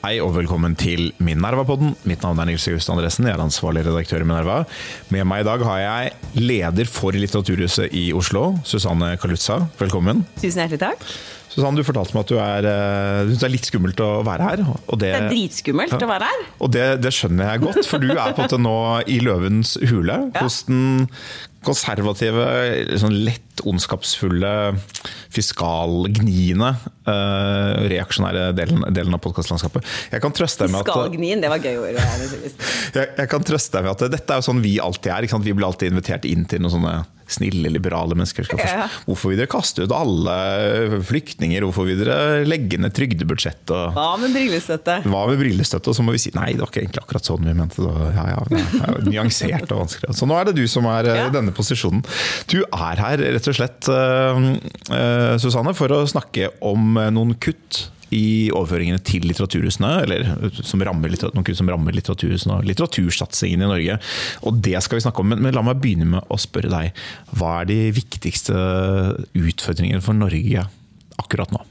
Hei og velkommen til Minerva-podden. Mitt navn er Nils August Andresen, jeg er ansvarlig redaktør i Minerva. Med meg i dag har jeg leder for Litteraturhuset i Oslo, Susanne Kalutza. Velkommen. Tusen hjertelig takk. Susanne, du fortalte meg at du er, eh, du synes det er litt skummelt å være her. Og det, er dritskummelt å være her. og det, det skjønner jeg godt, for du er på en måte nå i løvens hule. Ja. Hos den konservative, sånn lett ondskapsfulle, fiskalgniende, uh, reaksjonære delen, delen av podkastlandskapet. Jeg kan trøste deg med at Skalgnien, det var gøy ord. jeg, jeg kan trøste deg med at dette er jo sånn vi alltid er. Vi blir alltid invitert inn til noen sånne snille, liberale mennesker. Skal Ja. Hvorfor vil dere kaste ut alle flyktninger? Hvorfor vil dere legge ned trygdebudsjettet? Hva med brillestøtte? hva med brillestøtte? Og så må vi si nei, det var ikke egentlig akkurat sånn vi mente det. Ja, ja, det er nyansert og vanskelig. Så nå er det du som er eh, i Ja. denne posisjonen. Du er her rett og slett, eh, eh, Susanne, for å snakke om eh, noen kutt i overføringene til litteraturhusene, eller som rammer, litter- noen kutt som rammer litteraturhusene og litteratursatsingen i Norge. Og det skal vi snakke om, men, men la meg begynne med å spørre deg. Hva er de viktigste utfordringene for Norge akkurat nå?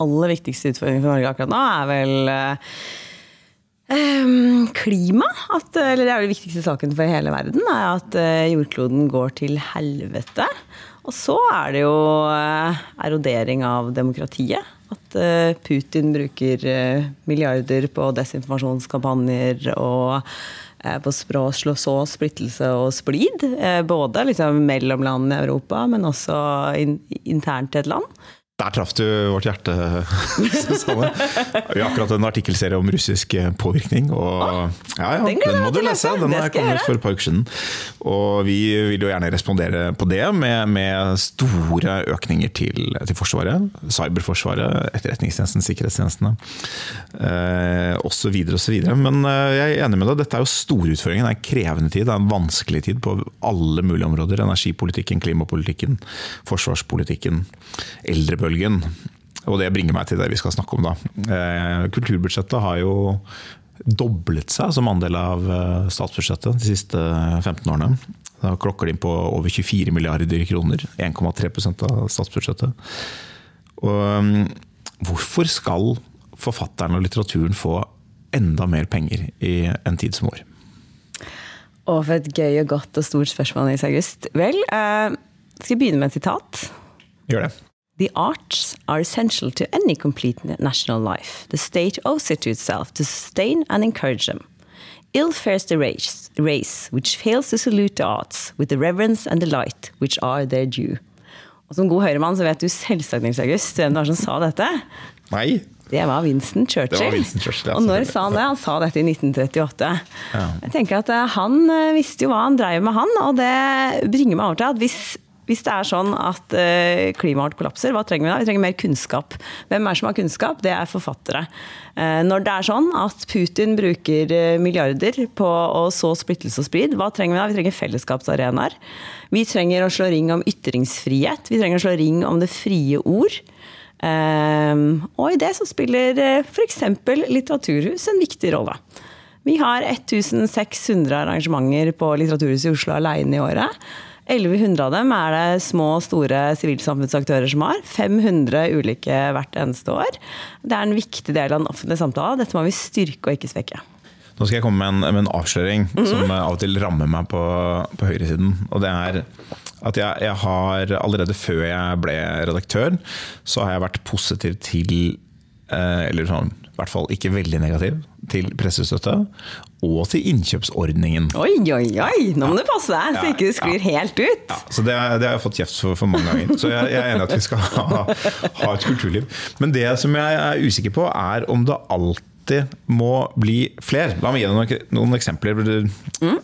aller viktigste utfordringen for Norge akkurat nå er vel eh, klima. At, eller det er den viktigste saken for hele verden, er at eh, jordkloden går til helvete. Og så er det jo eh, erodering av demokratiet. At eh, Putin bruker eh, milliarder på desinformasjonskampanjer og eh, på språ, slå så splittelse og splid. Både liksom mellom land i Europa, men også in, internt i et land. Der traff du vårt hjerte, Susanne. Vi har akkurat en artikkelserie om russisk påvirkning. Og, ja, ja, den den må du lese. Den er kommet for et par uker siden. Og vi vil jo gjerne respondere på det med, med store økninger til, til Forsvaret. Cyberforsvaret, Etterretningstjenesten, sikkerhetstjenestene eh, osv. osv. Men eh, jeg er enig med deg, dette er jo store utfordringer. Det er en krevende tid, det er en vanskelig tid på alle mulige områder. Energipolitikken, klimapolitikken, forsvarspolitikken, eldrebølgen. Og det bringer meg til det vi skal snakke om da. Eh, Kulturbudsjettet har jo doblet seg som andel av eh, statsbudsjettet de siste 15 årene. Da klokker de inn på over 24 milliarder kroner, 1,3% av statsbudsjettet. Og hvorfor skal forfatteren og litteraturen få enda mer penger i en tid som vår? Og for et gøy og godt og stort spørsmål, Nils August. Vel, eh, skal jeg begynne med et sitat? Gjør det. The arts are essential to any complete national life. The state owes it to itself to sustain and encourage them. Ill fares the race, race which fails to salute the arts with the reverence and delight which are their due. Og Som god høyremann så vet du selvsagt Nils August, hvem det var som sa dette. Nei, Det var Winston Churchill. Det var Winston Churchill, ja, og når sa han det? Han sa dette i 1938. Ja. Jeg tenker at eh, Han eh, visste jo hva han drev med, han. Og det bringer meg over til at hvis, hvis det er sånn at eh, klimaet kollapser, hva trenger vi da? Vi trenger mer kunnskap. Hvem er det som har kunnskap? Det er forfattere. Eh, Når det er sånn at Putin bruker eh, milliarder på å så splittelse og splid, hva trenger vi da? Vi trenger fellesskapsarenaer. Vi trenger å slå ring om ytringsfrihet. Vi trenger å slå ring om det frie ord. Og i det så spiller f.eks. litteraturhus en viktig rolle. Vi har 1600 arrangementer på Litteraturhuset i Oslo alene i året. 1100 av dem er det små og store sivilsamfunnsaktører som har. 500 ulike hvert eneste år. Det er en viktig del av den offentlige samtalen. Dette må vi styrke og ikke svekke. Nå skal jeg komme med en, med en avsløring Mhm. som av og til rammer meg på, på høyresiden. Og det er at jeg, jeg har allerede før jeg ble redaktør, så har jeg vært positiv til eh, Eller sånn, i hvert fall ikke veldig negativ til pressestøtte. Og til innkjøpsordningen. Oi, oi, oi! Nå må du passe deg, så Ja, ikke du sklir helt ut. Ja, så det, det har jeg fått kjeft for, for mange ganger. Så jeg, jeg er enig at vi skal ha, ha et kulturliv. Men det som jeg er usikker på, er om det alltid må bli flere. La meg gi deg noen, noen eksempler. Det,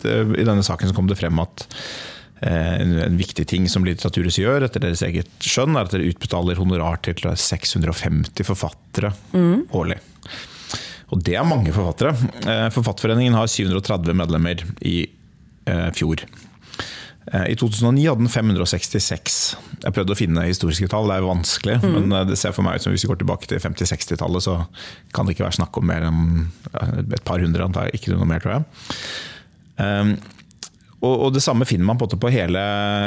det, I denne saken så kom det frem at en, en viktig ting som Litteraturhuset gjør, etter deres eget skjønn, er at dere utbetaler honorar til 650 forfattere årlig. Og det er mange forfattere. Eh, Forfatterforeningen har 730 medlemmer i eh, fjor. Eh, I 2009 hadde den 566. Jeg prøvde å finne historiske tall, det er vanskelig. Mm. Men eh, det ser for meg ut som hvis vi går tilbake til 50-60-tallet, så kan det ikke være snakk om mer enn et par hundre, antar jeg. Ikke noe mer, tror jeg. Um, og, Det samme finner man på, på, hele,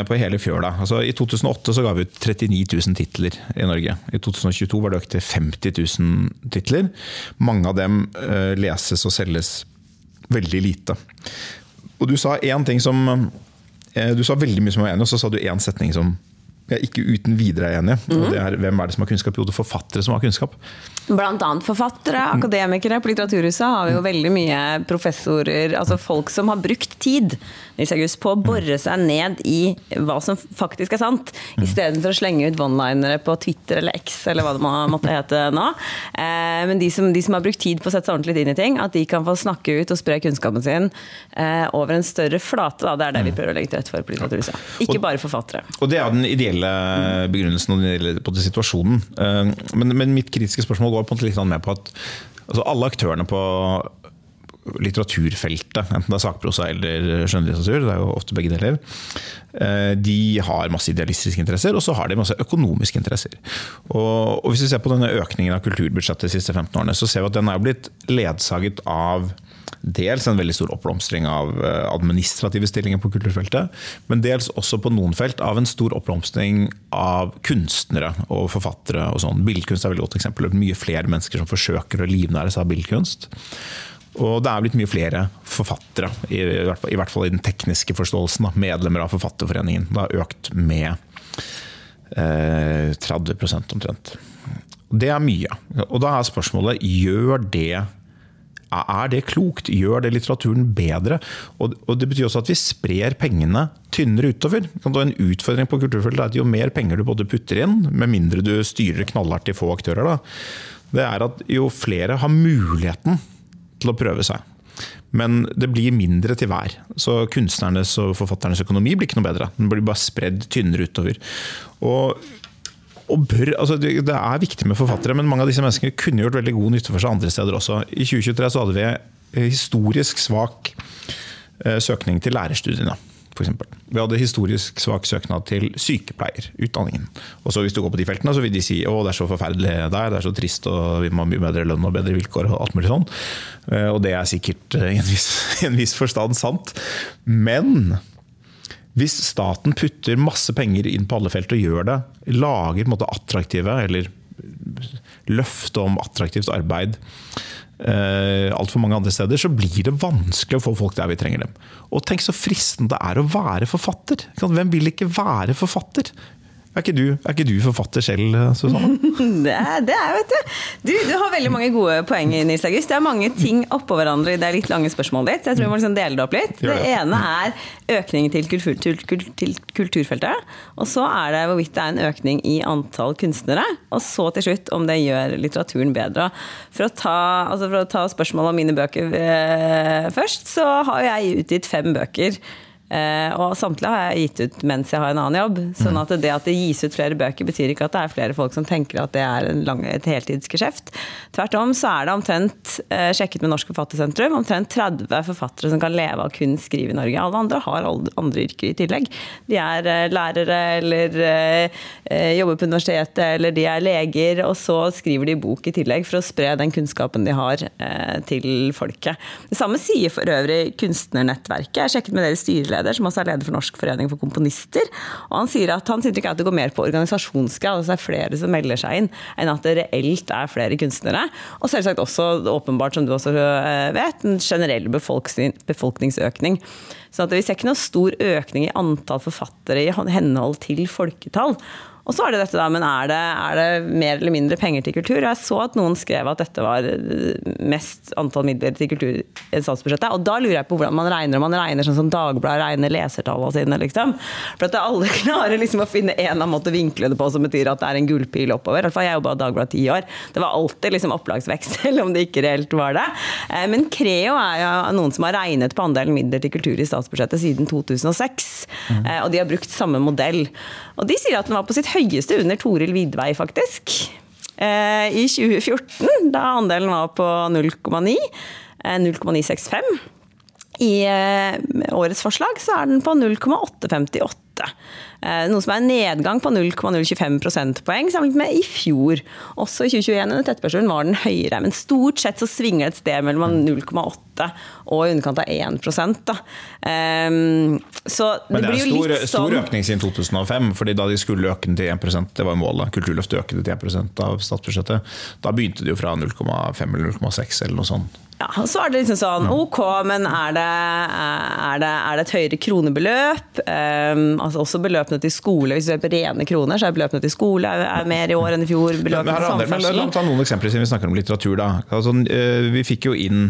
på hele fjøla. Altså, I 2008 så ga vi ut 39 000 titler i Norge. I 2022 var det økt til 50 000 titler. Mange av dem uh, leses og selges veldig lite. Og Du sa én ting som uh, Du sa veldig mye som var enig og så sa du én setning som jeg ikke uten videre er enig i. Mm. det er Hvem er det som har kunnskap? Jo, det er forfattere som har kunnskap. Blant annet forfattere, akademikere. På Litteraturhuset har vi jo veldig mye professorer, altså folk som har brukt tid August, på å bore seg ned i hva som faktisk er sant, mm. istedenfor å slenge ut one-linere på Twitter eller X eller hva det må, måtte hete nå. Eh, men de som, de som, har brukt tid på å sette seg ordentlig inn i ting, at de kan få snakke ut og spre kunnskapen sin eh, over en større flate. Da. Det er det vi prøver å legge til rette for på Litteraturhuset. Ikke bare forfattere. Og det er den ideelle begrunnelsen på situasjonen. Eh, men, men mitt kritiske spørsmål går på litt mer med på at altså alle aktørene på litteraturfeltet, enten det er sakprosa eller skjønnlitteratur, det er jo ofte begge deler, eh, de har masse idealistiske interesser, og så har de masse økonomiske interesser. Og, Hvis vi ser på denne økningen av kulturbudsjettet de siste 15 årene, så ser vi at den er blitt ledsaget av dels en veldig stor oppblomstring av eh, administrative stillinger på kulturfeltet, men dels også på noen felt av en stor oppblomstring av kunstnere og forfattere. og sånn. Billedkunst er et veldig godt eksempel. Mye flere mennesker som forsøker å livnære seg av billedkunst. Og det er blitt mye flere forfattere, i, hvert, fall, i hvert fall i den tekniske forståelsen. Da, medlemmer av Forfatterforeningen. Det har økt med eh, 30% omtrent. Det er mye. Og da er spørsmålet gjør det er det klokt? Gjør det litteraturen bedre? Og, Det betyr også at vi sprer pengene tynnere utover. En utfordring på kulturfeltet er at jo mer penger du både putter inn, med mindre du styrer knallhardt til få aktører, da, det er at jo flere har muligheten til å prøve seg. Men det blir mindre til hver. Så kunstnernes og forfatternes økonomi blir ikke noe bedre. Den blir bare spredd tynnere utover. Og, og bør, altså det, er viktig med forfattere, men mange av disse menneskene kunne gjort veldig god nytte for seg andre steder også. I 2023 så hadde vi historisk svak eh, søkning til lærerstudiene f.eks. Vi hadde historisk svak søknad til sykepleierutdanningen. Og så Hvis du går på de feltene, så vil de si å det er så forferdelig der, det er så trist og vi må ha mye bedre lønn og bedre vilkår. Og alt mulig sånn. Eh, og det er sikkert eh, i en viss, en viss forstand sant. Men hvis staten putter masse penger inn på alle felt og gjør det, lager måte attraktive, eller løfte om attraktivt arbeid eh, altfor mange andre steder, så blir det vanskelig å få folk der vi trenger dem. Og tenk så fristende det er å være forfatter! Hvem vil ikke være forfatter? Er ikke, du, er ikke du forfatter selv, Susanne? det, er, det er, vet du. du. du. har veldig mange gode poeng, Nils August. Det er mange ting oppå hverandre i det litt lange spørsmålet ditt. Jeg tror vi må liksom dele det opp litt. Det ene er økning til, kultur, til, til, kulturfeltet. Og så er det hvorvidt det er en økning i antall kunstnere. Og så til slutt om det gjør litteraturen bedre. For å ta, altså for å ta spørsmålet om mine bøker eh, først, så har jeg utgitt fem bøker Eh, og samtlige har jeg gitt ut mens jeg har en annen jobb. sånn at det at det gis ut flere bøker, betyr ikke at det er flere folk som tenker at det er lang, et heltidsgeskjeft. Tvert om så er det omtrent, eh, sjekket med Norsk Forfattersentrum, omtrent 30 forfattere som kan leve av kun skrive i Norge. Alle andre har andre yrker i tillegg. De er eh, lærere eller jobber på universitetet eller de er leger, og så skriver de bok i tillegg for å spre den kunnskapen de har til folket. Det samme sier for øvrig Kunstnernettverket. Jeg sjekket med deres styreleder styreleder, som også er leder for Norsk forening for komponister. Og han sier at hans inntrykk er at det går mer på organisasjonsgrad, altså det er flere som melder seg inn, enn at det reelt er flere kunstnere. Og selvsagt også, åpenbart som du også eh, vet, en generell befolkningsøkning. Så vi ser ikke noe stor økning i antall forfattere i henhold til folketall. Og så er det dette da, men er det, er det, mer eller mindre penger til kultur? Jeg så at noen skrev at dette var mest antall midler til kultur i statsbudsjettet. Og da lurer jeg på hvordan man regner. Om man regner sånn som Dagbladet regner lesertallene sine, liksom. For at alle klarer liksom å finne en av måte å vinkle det på som betyr at det er en gullpil oppover. Iallfall jeg jobba i Dagbladet ti år. Det var alltid liksom opplagsvekst, selv om det ikke reelt var det. Eh, men Creo er jo noen som har regnet på andelen midler til kultur i statsbudsjettet siden 2006. Mm. Eh, og de har brukt samme modell. Og de sier at den var på sitt høyeste høyeste under Toril Vidvei, faktisk. Eh, I 2014, da andelen var på 0,9, eh, 0,965 i eh, årets forslag så er den på 0,858. Eh, noe som er en nedgang på 0,025 prosentpoeng sammenlignet med i fjor. Også i 2021 under tettbørsen var den høyere, men stort sett så svinger det et sted mellom 0,8 og i underkant av 1 da. Um, så det, Men det er en stor, stor sånn økning siden 2005. fordi Da de skulle øke den til 1 det var målet, Kulturløftet økte til 1% av statsbudsjettet, da begynte de jo fra 0,5 eller 0,6 eller noe sånt. Ja, så er det liksom sånn ok, men er det, er det, er det et høyere kronebeløp? Um, altså også beløpene til skole, hvis du ser på rene kroner, så er beløpene til skole er, er mer i år enn i fjor. Beløpene er til men la oss ta noen eksempler siden vi snakker om litteratur. da. Altså, eh, vi fikk jo inn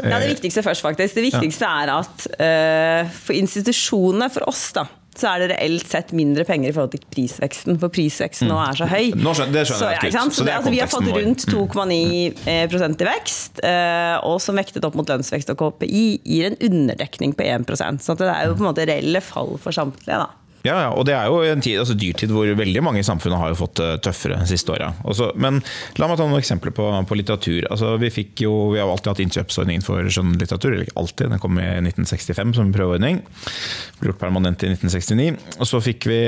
Ja, det viktigste først, faktisk. Det viktigste er at uh, for institusjonene, for oss, da, så er det reelt sett mindre penger i forhold til prisveksten. For prisveksten nå er så høy. Nå skjønner- det skjønner så, jeg ikke ut. Så det er altså, vi har fått rundt 2,9 prosent i vekst, eh, og som vektet opp mot lønnsvekst og KPI, gir en underdekning på 1% Så det er jo på en måte reelle fall for samtlige. da. Ja, ja, og det er jo en tid, altså dyrtid hvor veldig mange i samfunnet har jo fått det tøffere de siste åra. Men la meg ta noen eksempler på, på litteratur. Altså, vi, jo, vi har jo alltid hatt innkjøpsordningen for skjønnlitteratur. Eller ikke alltid, den kom i 1965 som prøveordning. Ble gjort permanent i 1969. Og så, vi,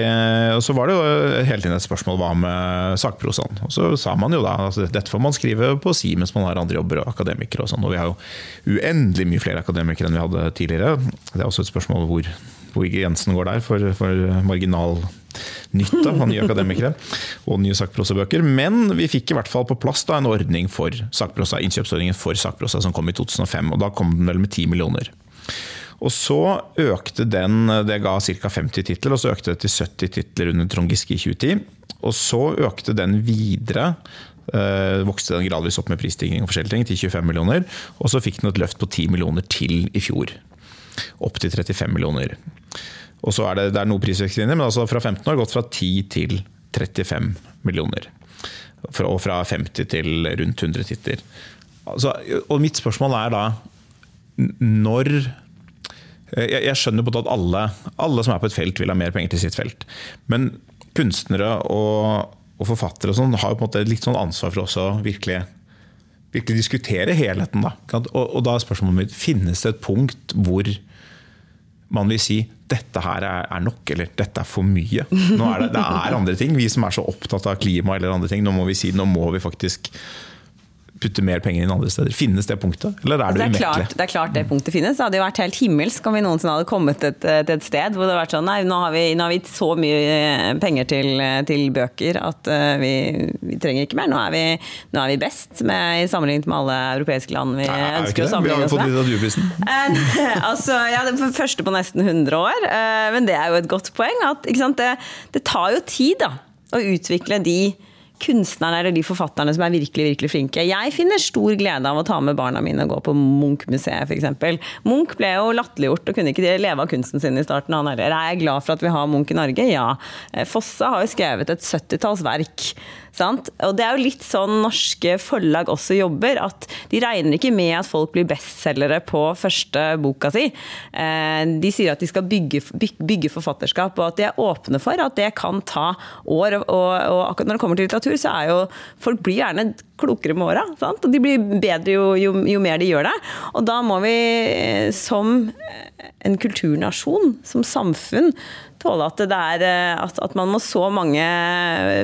og så var det jo hele tiden et spørsmål hva med sakprosaen. Og så sa man jo da altså, dette får man skrive på si mens man har andre jobber og akademikere og sånn. Og vi har jo uendelig mye flere akademikere enn vi hadde tidligere. Det er også et spørsmål hvor hvor grensen går der for, for marginalnytte av nye akademikere og nye sakprosabøker. Men vi fikk i hvert fall på plass da, en ordning for sakprosa, innkjøpsordningen for sakprosa som kom i 2005. og Da kom den vel med 10 millioner. Og så økte den, det ga ca. 50 titler, og så økte det til 70 titler under Trond Giske i 2010. Og så økte den videre, øh, vokste den gradvis opp med prisstigning og forskjellige ting, til 25 millioner. Og så fikk den et løft på 10 millioner til i fjor. Opp til 35 millioner. Og så er det, det er noe prisvekst inni, men altså fra 15 år gått fra 10 til 35 millioner. Og fra 50 til rundt 100 titler. Altså, og mitt spørsmål er da når jeg, jeg skjønner på at alle, alle som er på et felt, vil ha mer penger til sitt felt. Men kunstnere og, og forfattere og sånn, har jo på en måte litt sånn ansvar for også virkelig virkelig diskutere helheten. Da. Og, og da er spørsmålet mitt finnes det et punkt hvor man vil si dette her er, nok, eller dette er for mye. Er det, det er andre ting. Vi som er så opptatt av klima eller andre ting, nå må vi si nå må vi faktisk putte mer penger inn andre steder. Finnes det punktet, eller er det Altså, det, umettelig? klart, det er klart det punktet finnes. Det hadde jo vært helt himmelsk om vi noensinne hadde kommet til et, et sted hvor det hadde vært sånn Nei, nå har vi, nå har vi så mye eh, penger til, til bøker at eh, vi, vi trenger ikke mer. Nå er vi, nå er vi best med, i sammenlignet med alle europeiske land vi Nei, er ønsker å det? Vi har jo fått litt litteraturprisen. Eh, altså, ja, det er første på nesten 100 år, eh, men det er jo et godt poeng. At, sant, det, det tar jo tid da, å utvikle de kunstnerne eller de forfatterne som er virkelig virkelig flinke. Jeg finner stor glede av å ta med barna mine og gå på Munch-museet f.eks. Munch ble jo latterliggjort og kunne ikke leve av kunsten sin i starten. Han. Er jeg glad for at vi har Munch i Norge? Ja. Eh, Fosse har jo skrevet et 70-talls verk. Sant? Og det er jo litt sånn norske forlag også jobber, at de regner ikke med at folk blir bestselgere på første boka si. Eh, De sier at de skal bygge, bygge forfatterskap, og at de er åpne for at det kan ta år. Og, og akkurat når det kommer til litteratur, så er jo folk blir gjerne klokere med åra. Og de blir bedre jo, jo, jo mer de gjør det. Og da må vi eh, som en kulturnasjon, som samfunn, tåle at, det er, eh, at, at man må så mange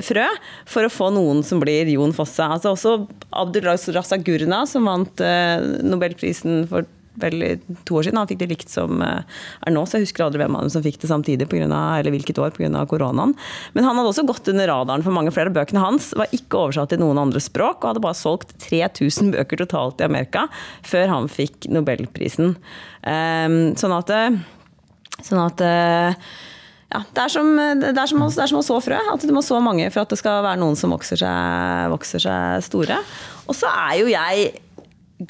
frø for å få noen som blir Jon Fosse. Altså også Abdul Raza Gurna, som vant eh, Nobelprisen for vel to år siden. Han fikk det likt som eh, er nå, så jeg husker aldri hvem av dem som fikk det samtidig, på grunn av, eller hvilket år pga. koronaen. Men han hadde også gått under radaren for mange flere. av Bøkene hans var ikke oversatt til noen andre språk, og hadde bare solgt 3000 bøker totalt i Amerika før han fikk Nobelprisen. Eh, sånn at, sånn at ja, det er, som, det, er som, det er som å så frø. At du må så mange for at det skal være noen som vokser seg, vokser seg store. Og så er jo jeg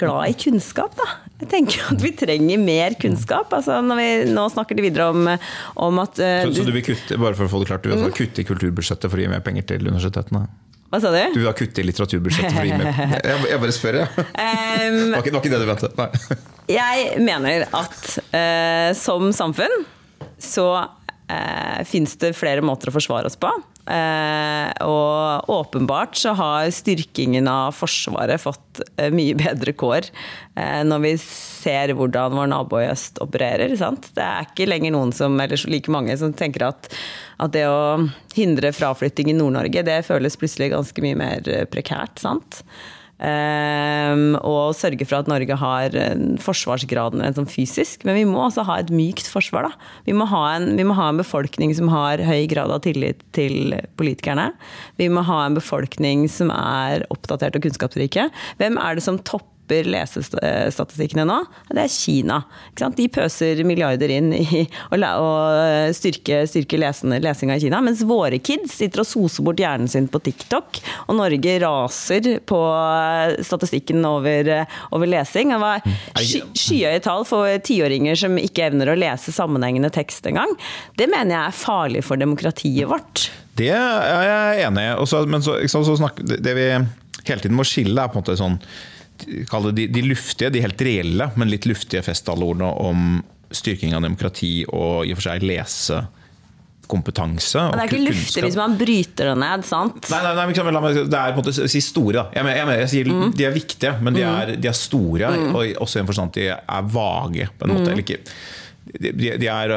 glad i kunnskap, da. Jeg tenker at vi trenger mer kunnskap. Altså, når vi nå snakker de videre om, om at uh, Så, så du vil kutte bare for å få det klart, du vil kutte i kulturbudsjettet for å gi mer penger til universitetene? Hva sa Du du? vil ha kutte i litteraturbudsjettet for å gi mer Jeg, jeg bare spør, jeg. Um, Det var ikke, det var ikke det du mente. Nei. Jeg mener at uh, som samfunn så eh, fins det flere måter å forsvare oss på. Eh, og åpenbart så har styrkingen av Forsvaret fått eh, mye bedre kår eh, når vi ser hvordan vår nabo i øst opererer. Sant? Det er ikke lenger noen som, eller like mange som tenker at, at det å hindre fraflytting i Nord-Norge, det føles plutselig ganske mye mer eh, prekært. sant? Um, og sørge for at Norge har forsvarsgraden en sånn fysisk. Men vi må også ha et mykt forsvar. Da. Vi må, en, vi må ha en befolkning som har høy grad av tillit til politikerne. Vi må ha en befolkning som er oppdatert og kunnskapsrike. Hvem er det som topper topper lesestatistikkene nå, det er Kina. De pøser milliarder inn i å styrke, styrke lesinga i Kina. Mens våre kids sitter og soser bort hjernen sin på TikTok, og Norge raser på statistikken over, over lesing. Det var mm. sky, skyhøye tall for tiåringer som ikke evner å lese sammenhengende tekst engang. Det mener jeg er farlig for demokratiet vårt. Det er jeg enig i. Men så, så snakk, det vi hele tiden må skille, er på en måte sånn de, de, luftige, de helt reelle, men litt luftige festtaleordene om styrking av demokrati og i og for seg lese kompetanse. Men Det er ikke luftig hvis man bryter det ned, sant? Nei, nei, nei la meg, det er på en måte si store. Jeg, mener, jeg, mener, jeg sier mm. De er viktige, men de er, de er store. Mm. Og også i en forstand at de er vage. på en måte, mm. eller ikke de, de er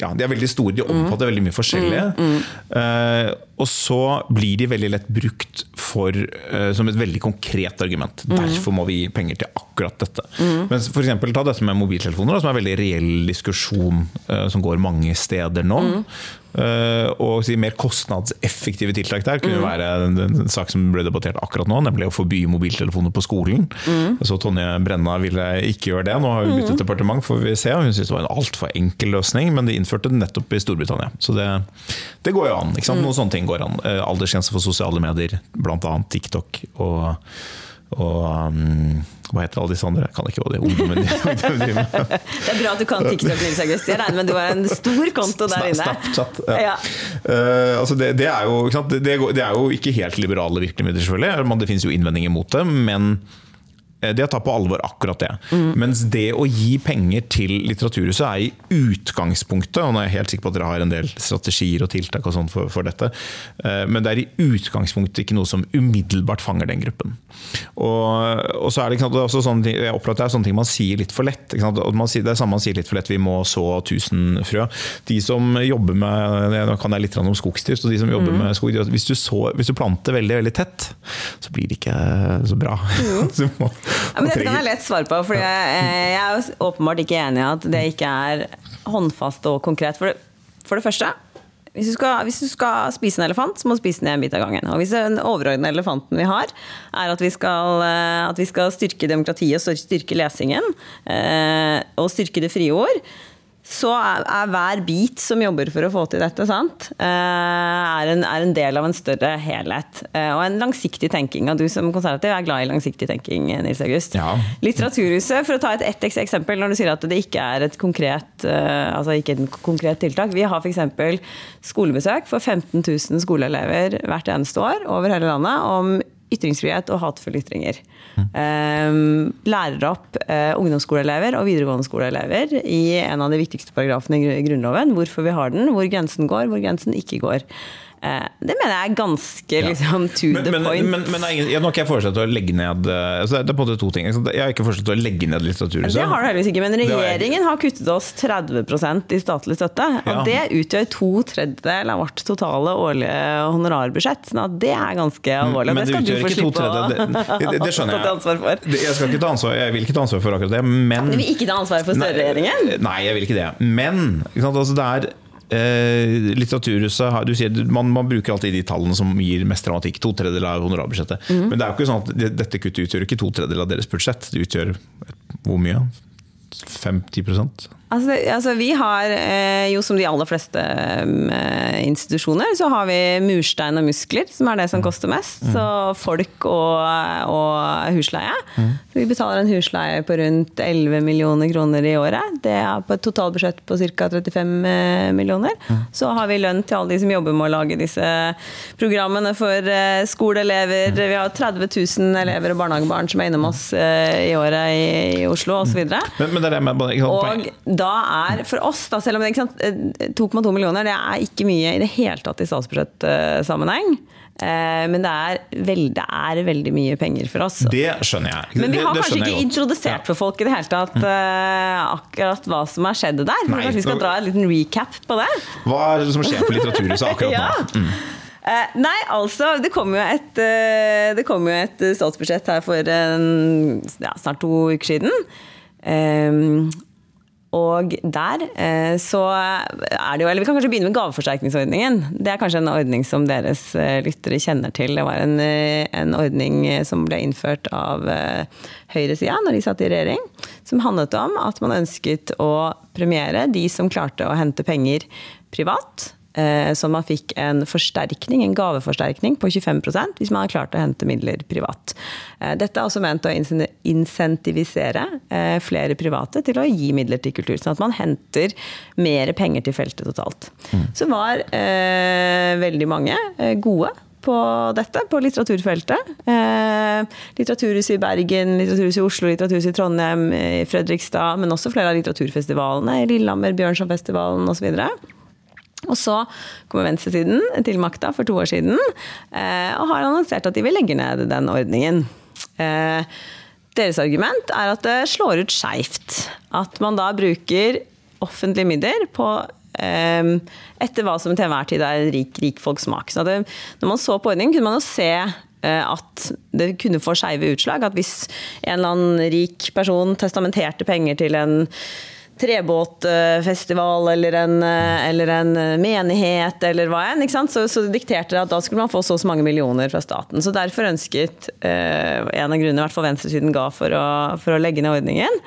ja, de er veldig store, de omfatter mm. veldig mye forskjellige. Mm, mm. Uh, og så blir de veldig lett brukt for, uh, som et veldig konkret argument. Mm. Derfor må vi gi penger til akkurat dette. Mm. Men for eksempel, ta dette med mobiltelefoner, som er en veldig reell diskusjon uh, som går mange steder nå. Mm. Uh, og si, mer kostnadseffektive tiltak der kunne mm. være en, en, sak som ble debattert akkurat nå, nemlig å forby mobiltelefoner på skolen. Mm. Så Tonje Brenna ville ikke gjøre det. Nå har hun byttet mm. departement, får vi se. Hun syntes det var en altfor enkel løsning, men de innførte det nettopp i Storbritannia. Så det, det går jo an. Mm. Noen sånne ting går an. Uh, Aldersgrense for sosiale medier, bl.a. TikTok. og og um, hva heter alle disse andre? Jeg kan ikke hva de ungdommen driver med. Det er bra at du kan TikTok, Nils August. Jeg regner med du har en stor konto der inne. Snapchat, ja. ja. Uh, altså det, det, er jo, det, det, er jo, ikke helt liberale virkemidler, selvfølgelig. Det finnes jo innvendinger mot det. men Eh, de har tatt på alvor akkurat det. Mm. Mens det å gi penger til Litteraturhuset er i utgangspunktet, og nå er jeg helt sikker på at dere har en del strategier og tiltak og sånn for, for, dette, eh, men det er i utgangspunktet ikke noe som umiddelbart fanger den gruppen. Og, og så er det, sant, det er også sånne ting, jeg opplever at det er sånne ting man sier litt for lett. Sier, det er samme man sier litt for lett, vi må så 1000 frø. De som jobber med Nå kan jeg litt om skogsdrift, og de som jobber mm. med skog, hvis du, så, hvis du planter veldig veldig tett, så blir det ikke så bra. Mm. Ja, men dette kan jeg lett svare på, for jeg, jeg er åpenbart ikke enig i at det ikke er håndfast og konkret. For det, for det første, hvis du, skal, hvis du, skal, spise en elefant, så må du spise den en bit av gangen. Og hvis den overordnede elefanten vi har, er at vi skal, eh, at vi skal styrke demokratiet og styrke lesingen, eh, og styrke det frie ord, så er, hver bit som jobber for å få til dette, sant, eh, er en, er en del av en større helhet. Eh, og en langsiktig tenking. Og du som konservativ er glad i langsiktig tenking, Nils August. Ja. Litteraturhuset, for å ta et ett eksempel, når du sier at det ikke er et konkret, eh, altså ikke et konkret tiltak. Vi har f.eks. skolebesøk for 15 000 skoleelever hvert eneste år over hele landet om ytringsfrihet og hatefulle ytringer. Mm. lærer opp uh, ungdomsskoleelever og videregående skoleelever i en av de viktigste paragrafene i Grunnloven. Hvorfor vi har den, hvor grensen går, hvor grensen ikke går. Eh, det mener jeg er ganske liksom, to men, the men, point. Men, men jeg, nå har ikke jeg foreslått å legge ned eh, altså Det er på en måte to ting. Jeg har ikke foreslått å legge ned Litteraturhuset. Det har du heldigvis ikke, men regjeringen har kuttet oss 30 i statlig støtte. Og ja. det utgjør to tredjedeler av vårt totale årlige honorarbudsjett. Så det er ganske alvorlig. Men det, det skal du få slippe å det, det, skjønner jeg. ta ansvar for. Jeg, skal ikke ta ansvar, jeg vil ikke ta ansvar for akkurat det, men Du vil ikke ta ansvar for Støre-regjeringen? Nei, jeg vil ikke det. Men altså, det er Eh, litteraturhuset du sier, man, man, bruker alltid de tallene som gir mest dramatikk. To tredjedeler av honorarbudsjettet. Mm. Men det er jo ikke sånn at dette kuttet utgjør ikke to tredjedeler av deres budsjett. Det utgjør hvor mye? 50 Altså, altså, vi har eh, jo som de aller fleste eh, institusjoner, så har vi murstein og muskler, som er det som koster mest. Mm. Så folk og, og husleie. Mm. Vi betaler en husleie på rundt 11 millioner kroner i året. Det er på et totalbudsjett på ca. 35 eh, millioner. Mm. Så har vi lønn til alle de som jobber med å lage disse programmene for skoleelever. Mm. Vi har 30 000 elever og barnehagebarn som er innom oss i året i, i Oslo osv. Men, men det er det med, og da da er for oss, da, selv om det ikke eh, 2,2 millioner det er ikke mye i det hele tatt i statsbudsjettsammenheng. Eh, Men det er, veld, det er veldig mye penger for oss. Det skjønner jeg. Men vi har det kanskje ikke godt. introdusert for folk i det hele tatt eh, akkurat hva som har skjedd der. Nei, Kanskje vi skal dra en liten recap på det? Hva er det som skjer på Litteraturhuset akkurat Ja. nå? Eh, nei, altså Det kom jo et, det kom jo et statsbudsjett her for en, ja, snart to uker siden. Ehm, og der eh, så er det jo Eller vi kan kanskje begynne med gaveforsterkningsordningen. Det er kanskje en ordning som deres eh, lyttere kjenner til. Det var en, eh, en ordning som ble innført av høyresida når de satt i regjering. Som handlet om at man ønsket å premiere de som klarte å hente penger privat. Eh, Så man fikk en forsterkning, en gaveforsterkning på 25% hvis man har klart å hente midler privat. Eh, Dette er også ment å insentivisere eh, flere private til å gi midler til kultur, sånn at man henter mer penger til feltet totalt. Så var eh, veldig mange gode på dette, på litteraturfeltet. Eh, litteraturhuset i Bergen, Litteraturhuset i Oslo, Litteraturhuset i Trondheim, i Fredrikstad, men også flere av litteraturfestivalene Lillehammer, Bjørnsonfestivalen osv. Og så kommer venstresiden til makta for to år siden eh, og har annonsert at de vil legge ned den ordningen. Eh, deres argument er at det slår ut skeivt. At man da bruker offentlige midler på eh, etter hva som til enhver tid er rik, rik folks smak. Så det, når man så på ordningen, kunne man jo se at det kunne få skeive utslag. At hvis en eller annen rik person testamenterte penger til en trebåtfestival eller en, eh, eller en menighet eller hva enn? Så, så dikterte det at da skulle man få så og så mange millioner fra staten. Så derfor ønsket eh, en av grunnene hvert fall venstresiden ga for å, for å legge ned ordningen.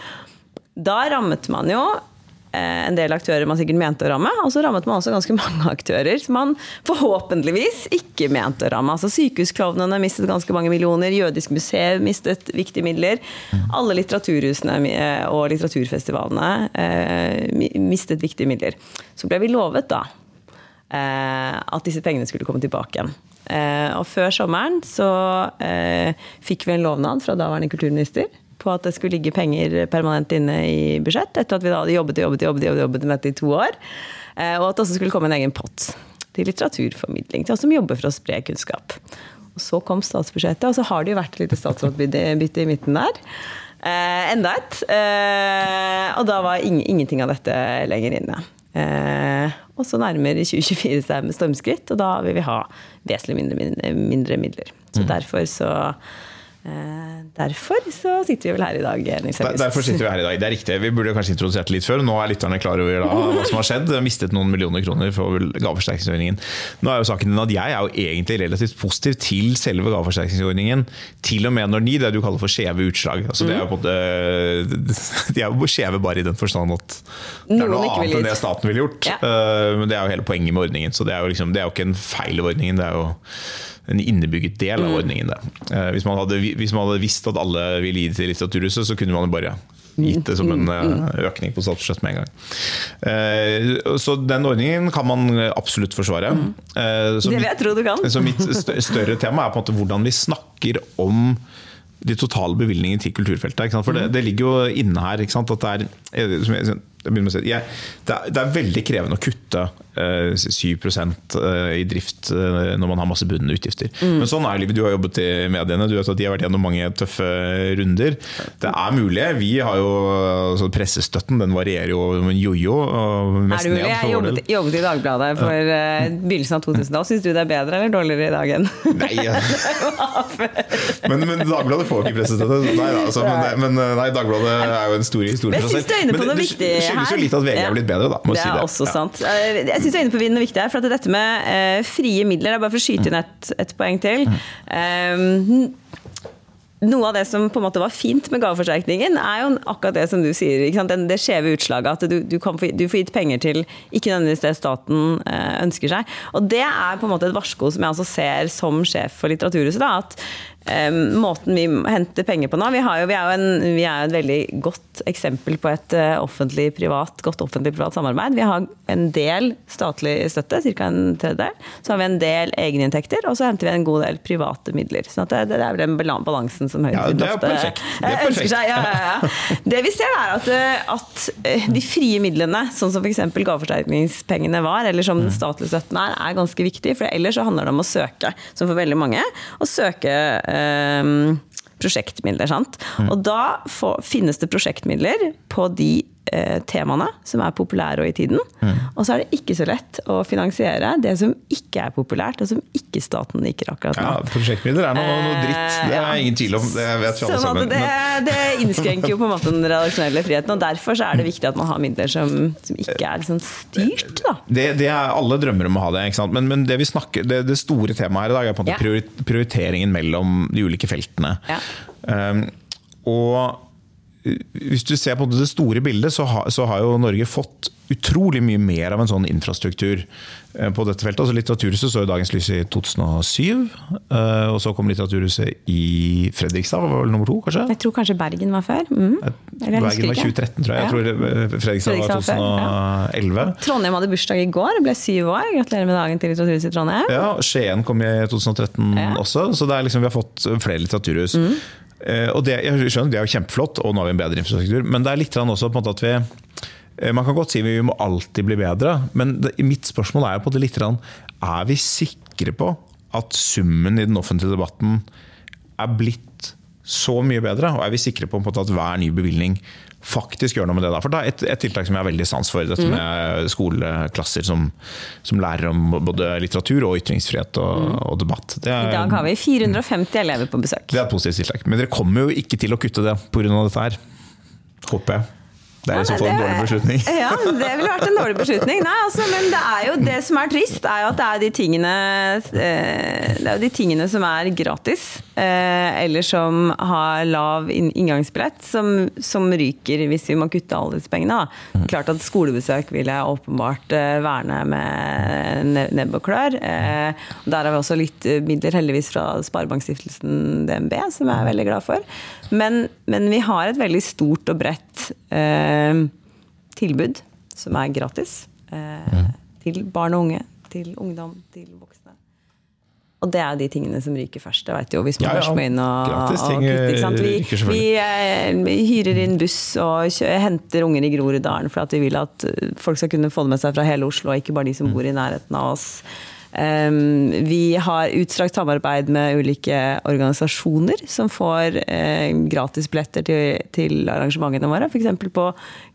Da rammet man jo eh, en del aktører man sikkert mente å ramme, og så rammet man også ganske mange aktører som man forhåpentligvis ikke mente å ramme. Altså Sykehusklovnene mistet ganske mange millioner, Jødisk museum mistet viktige midler. Alle litteraturhusene eh, og litteraturfestivalene eh, mistet viktige midler. Så ble vi lovet da eh, at disse pengene skulle komme tilbake igjen. Eh, og før sommeren så eh, fikk vi en lovnad fra daværende kulturminister på at det skulle ligge penger permanent inne i budsjett, etter at vi da hadde jobbet og jobbet, jobbet, jobbet, jobbet med dette i to år. Eh, og at det også skulle komme en egen pott til litteraturformidling, til oss som jobber for å spre kunnskap. Og så kom statsbudsjettet, og så har det jo vært et lite statsrådbytte i midten der. Eh, enda et. Eh, og da var ing ingenting av dette lenger inne. Eh, og så nærmer 2024 seg med stormskritt, og da vil vi ha vesentlig mindre, mindre, midler. Så derfor så Derfor så sitter vi vel her i dag, Nils Der- Derfor sitter vi her i dag. Det er riktig. Vi burde kanskje introdusert det litt før. Nå er lytterne klar over da, hva som har skjedd. Mistet noen millioner kroner for gaveforsterkningsordningen. Nå er jo saken den at Jeg er jo egentlig relativt positiv til selve gaveforsterkningsordningen. Til og med når de det du kaller for skjeve utslag. Altså, det er jo på en de er jo skjeve bare i den forstand at det er noe annet enn det staten ville gjort. Ja. Eh, Men det er jo hele poenget med ordningen. Så det er jo, liksom, det er jo ikke en feil i ordningen. Det er jo en innebygget del av ordningen. Det. Eh, Hvis, man hadde, hvis man hadde visst at alle ville gi det til Litteraturhuset, så kunne man jo bare gitt det som en eh, økning på statsbudsjettet med en gang. Eh, Så den ordningen kan man absolutt forsvare. Eh, Det vil jeg tro du kan. Så mitt større tema er på en måte hvordan vi snakker om de totale bevilgningene til kulturfeltet. For det, det ligger jo inne her at det er si, jeg, det, er, det er veldig krevende å kutte 7 eh, i drift eh, når man har masse bundne utgifter. Mm. Men sånn er livet. Du har jobbet i mediene, du vet at de har vært gjennom mange tøffe runder. Det er mulig. Vi har jo altså Pressestøtten den varierer jo med en jojo. Er mest ned Jeg for vår del. jobbet, jobbet i Dagbladet for eh, begynnelsen av 2000. Syns du det er bedre eller dårligere i dag enn Nei, men, men Dagbladet får ikke pressestøtte. Nei, da, altså, men, men nei, Dagbladet er jo en stor historie Men jeg syns du er inne på noe det, her. det skyldes jo litt at VG er blitt bedre, da. Må Det si er det. også sant. Eh, Jeg syns du er inne på noe viktig her. For at dette med eh, frie midler, er bare for å skyte inn et, et poeng til. Um, noe av det som på en måte var fint med gaveforsterkningen, er jo akkurat det som du sier. Den, det skjeve utslaget. At du, du, kan få, du får gitt penger til ikke nødvendigvis det staten eh, ønsker seg. Og det er på en måte et varsko som jeg også ser som sjef for Litteraturhuset. Da, at måten vi henter penger på nå Vi, har jo, vi er jo en, vi er et veldig godt eksempel på et eh, offentlig-privat, godt offentlig-privat samarbeid. Vi har en del statlig støtte, ca. en tredjedel. Så har vi en del egeninntekter, og så henter vi en god del private midler. Så det, det, er vel den balansen som Høyre Ja, det er perfekt. Det er perfekt. seg. Ja, ja, ja. Det vi ser er at, eh, at eh, de frie midlene, sånn som f.eks. gaveforsterkningspengene var, eller som den statlige støtten er, er ganske viktig. For ellers så handler det om å søke, som for veldig mange, å søke eh, prosjektmidler. Sant? Og da får, finnes det prosjektmidler på de eh, temaene som er populære og i tiden. Og så er det ikke så lett å finansiere det som ikke er populært, og som ikke staten liker akkurat nå. Ja, prosjektmidler er noe, noe dritt. Det er Eh, ingen tvil om. Det vet vi alle Sånn sammen. det, det innskrenker jo på en måte den redaksjonelle friheten, og derfor så er det viktig at man har midler som, som ikke er liksom styrt. Da. Det, det er Alle drømmer om å ha det, men, men det, vi snakker, det, det store temaet her i dag er på en måte Ja. prioriteringen mellom de ulike feltene. Ja. Um, og hvis du ser på det store bildet, så har, så har jo Norge fått utrolig mye mer av en sånn infrastruktur eh, på dette feltet. Altså Litteraturhuset så jo dagens lys i 2007, eh, og så kom Litteraturhuset i Fredrikstad, var vel nummer to, kanskje? Jeg tror kanskje Bergen var før. Mm. Bergen var 2013, tror jeg. Jeg tror Fredrikstad, Fredrikstad var Fredrikstad før, ja. 2011. Trondheim hadde bursdag i går, ble syv år. Gratulerer med dagen til Litteraturhuset i Trondheim. Ja, Skien kom i 2013 Ja. også, så det er liksom, vi har fått flere litteraturhus. Eh, og det, jeg skjønner, det er jo kjempeflott, og nå har vi en bedre infrastruktur, men det er litt også på en måte at vi eh, Man kan godt si vi må alltid bli bedre, men mitt spørsmål er jo på det litt Er vi sikre på at summen i den offentlige debatten er blitt så mye bedre? Og er vi sikre på, på at hver ny bevilgning faktisk gjør noe med det? da? For det er et, et tiltak som jeg har veldig sans for, dette med skoleklasser som, som lærer om både litteratur og ytringsfrihet og, og debatt. Det I er, dag har vi 450 elever på besøk. det er et positivt tiltak. Men dere kommer jo ikke til å kutte det pga. dette her. Håper jeg. Det er i som får en dårlig beslutning. Ja, det ville vært en dårlig beslutning. Nei, altså, men det er jo det som er trist, er jo at det er de tingene eh, Det er de tingene som er gratis, eh, eller som har lav inn- inngangsbillett, som, som ryker hvis vi må kutte alle disse pengene. Da. Klart at skolebesøk vil jeg åpenbart eh, verne med ne- nebb og klør. Der har vi også litt midler, heldigvis, fra Sparebankstiftelsen DNB, som jeg er veldig glad for. Men, men vi har et veldig stort og bredt eh, tilbud som er gratis. Eh, Til barn og unge, til ungdom, til voksne. Og det er de tingene som ryker først. Det vet jo, hvis man Ja, ja. må inn og, og kutte. sant? Vi, vi eh, vi hyrer inn buss og kjører, henter unger i Groruddalen for at vi vil at eh, folk skal kunne få det med seg fra hele Oslo, og ikke bare de Mm. som bor i nærheten av oss. Um, vi har utstrakt samarbeid med ulike organisasjoner som får gratis gratisbilletter til, til arrangementene våre. F.eks. på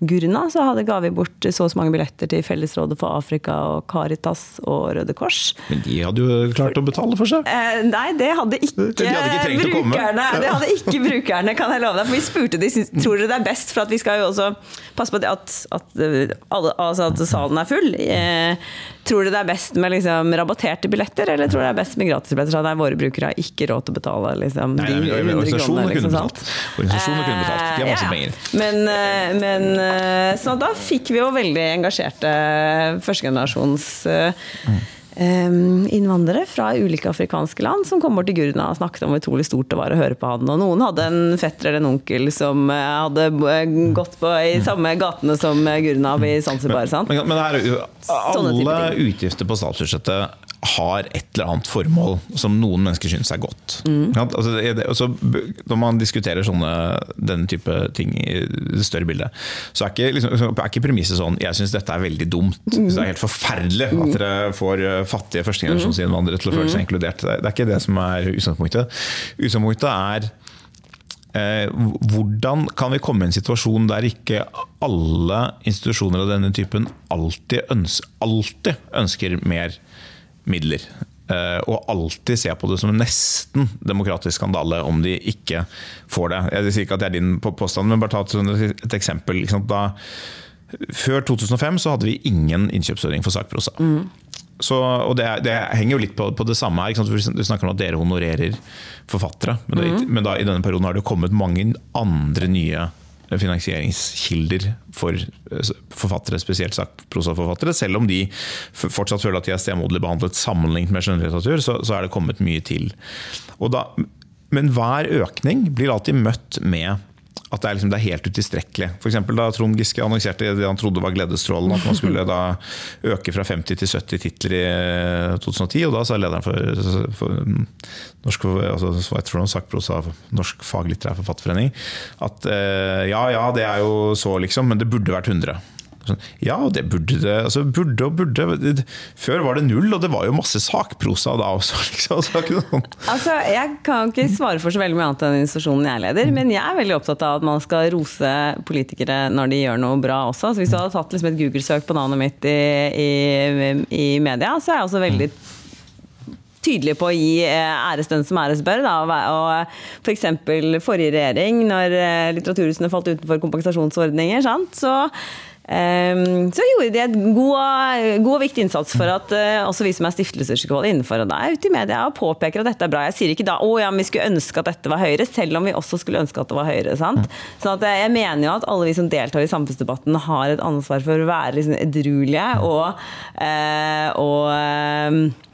Gurna så hadde ga vi bort så og så mange billetter til Fellesrådet for Afrika og Caritas og Røde Kors. Men de hadde jo klart å betale for seg. Eh, nei, det hadde ikke, De hadde ikke brukerne. Det hadde ikke brukerne, kan jeg love deg. For vi spurte de, tror dere det er best, for at vi skal jo også passe på at, at, eh, alle, altså at salen er full. Eh, tror dere det er best med liksom, rabatterte billetter, eller tror du det er best med gratisbilletter? Så nei, våre brukere har ikke råd til å betale liksom, Nei, de nei, men 100 organisasjonene kronene. Liksom, sant? betalt. Organisasjonene kunne betalt. De har masse Eh, penger. Men, eh, men eh, så da fikk vi jo veldig engasjerte førstegenerasjons eh, innvandrere fra ulike afrikanske land som kom bort til Gurna og snakket om hvor utrolig stort det var å høre på han. Og noen hadde en fetter eller en onkel som eh, hadde eh, gått på i samme gatene som Gurna i Zanzibar. Men, Men, men her, er alle utgifter på statsbudsjettet har et eller annet formål som noen mennesker syns er godt. Mm. Ja, Altså, det, altså, når man diskuterer sånne, denne type ting i det større bildet, så er ikke, liksom, er ikke premisset sånn Jeg syns dette er veldig dumt. Mm. Det er helt forferdelig at dere får eh, fattige førstegenerasjonsinnvandrere til å føle Mm. seg inkludert. Det er det ikke det som er utgangspunktet. Utgangspunktet er Eh, hvordan kan vi komme i en situasjon der ikke alle institusjoner av denne typen alltid, øns alltid ønsker mer midler? Eh, og alltid ser på det som en nesten demokratisk skandale om de ikke får det. Jeg sier ikke at det er din påstand, men bare ta et, sånn- eksempel. Da, før 2005 så hadde vi ingen innkjøpsordning for sakprosa. Så, og det, det henger jo litt på, på det samme her. Du snakker om at dere honorerer forfattere. Men, det, men da, i denne perioden har det kommet mange andre nye finansieringskilder for eh, forfattere, spesielt sakprosaforfattere. Selv om de fortsatt føler at de er stemoderlig behandlet sammenlignet med skjønnlitteratur, så, så er det kommet mye til. Da, men hver økning blir alltid møtt med at det er, liksom, det er helt utilstrekkelig. F.eks. da Trond Giske annonserte det han trodde var gledesstrålen, at man skulle da øke fra 50 til 70 titler i 2010. Og da sa lederen for, for norsk, altså, sakprosa, Norsk faglitterær forfatterforening at eh, ja ja, det er jo så, liksom, men det burde vært 100. Sånn, ja, det burde det. Altså, burde og burde. Før var det null, og det var jo masse sakprosa da også. Liksom. Sånn. Altså, jeg kan ikke svare for så veldig mye annet enn institusjonen jeg leder, men jeg er veldig opptatt av at man skal rose politikere når de gjør noe bra også. Så hvis du hadde tatt liksom et Google-søk på navnet mitt i, i, i, media, så er jeg også veldig tydelig på å gi eh, æres den som æres bør. Da. Og. For forrige regjering, når eh, litteraturhusene falt utenfor kompensasjonsordninger, sant? så så gjorde de en god, god, og viktig innsats for at uh, også vi som er stiftelser innenfor. Og er ute i media og påpeker at dette er bra. Jeg sier ikke da å ja, vi skulle ønske at dette var høyere, selv om vi også skulle ønske at det var høyere. sant? Så at, jeg mener jo at alle vi som deltar i samfunnsdebatten har et ansvar for å være liksom edruelige og, uh, og uh,